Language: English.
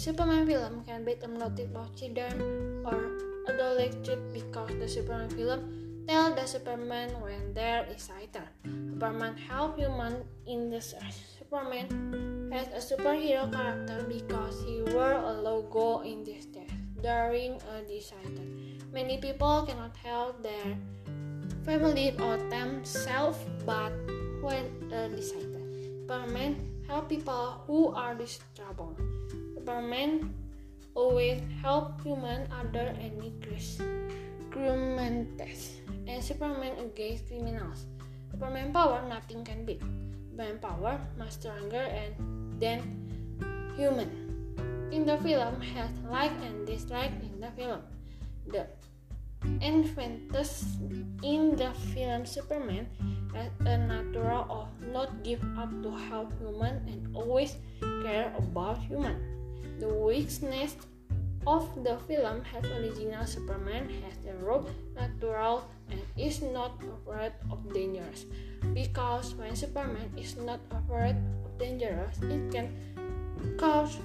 Superman film can be noted by children or adolescents because the Superman film tell the Superman when there is excited. Superman help human in the Superman has a superhero character because he wore a logo in this test during a disaster. Many people cannot help their family or themselves, but when a disaster, Superman help people who are distraught. Superman always help human under any grace. Superman test and Superman against criminals. Superman power nothing can beat. Superman power much stronger and than human. In the film has like and dislike in the film. The inventors in the film Superman has a natural of not give up to help human and always care about human. The weakness of the film has original Superman has the rope natural and is not afraid of dangerous because when Superman is not afraid of dangerous it can cause.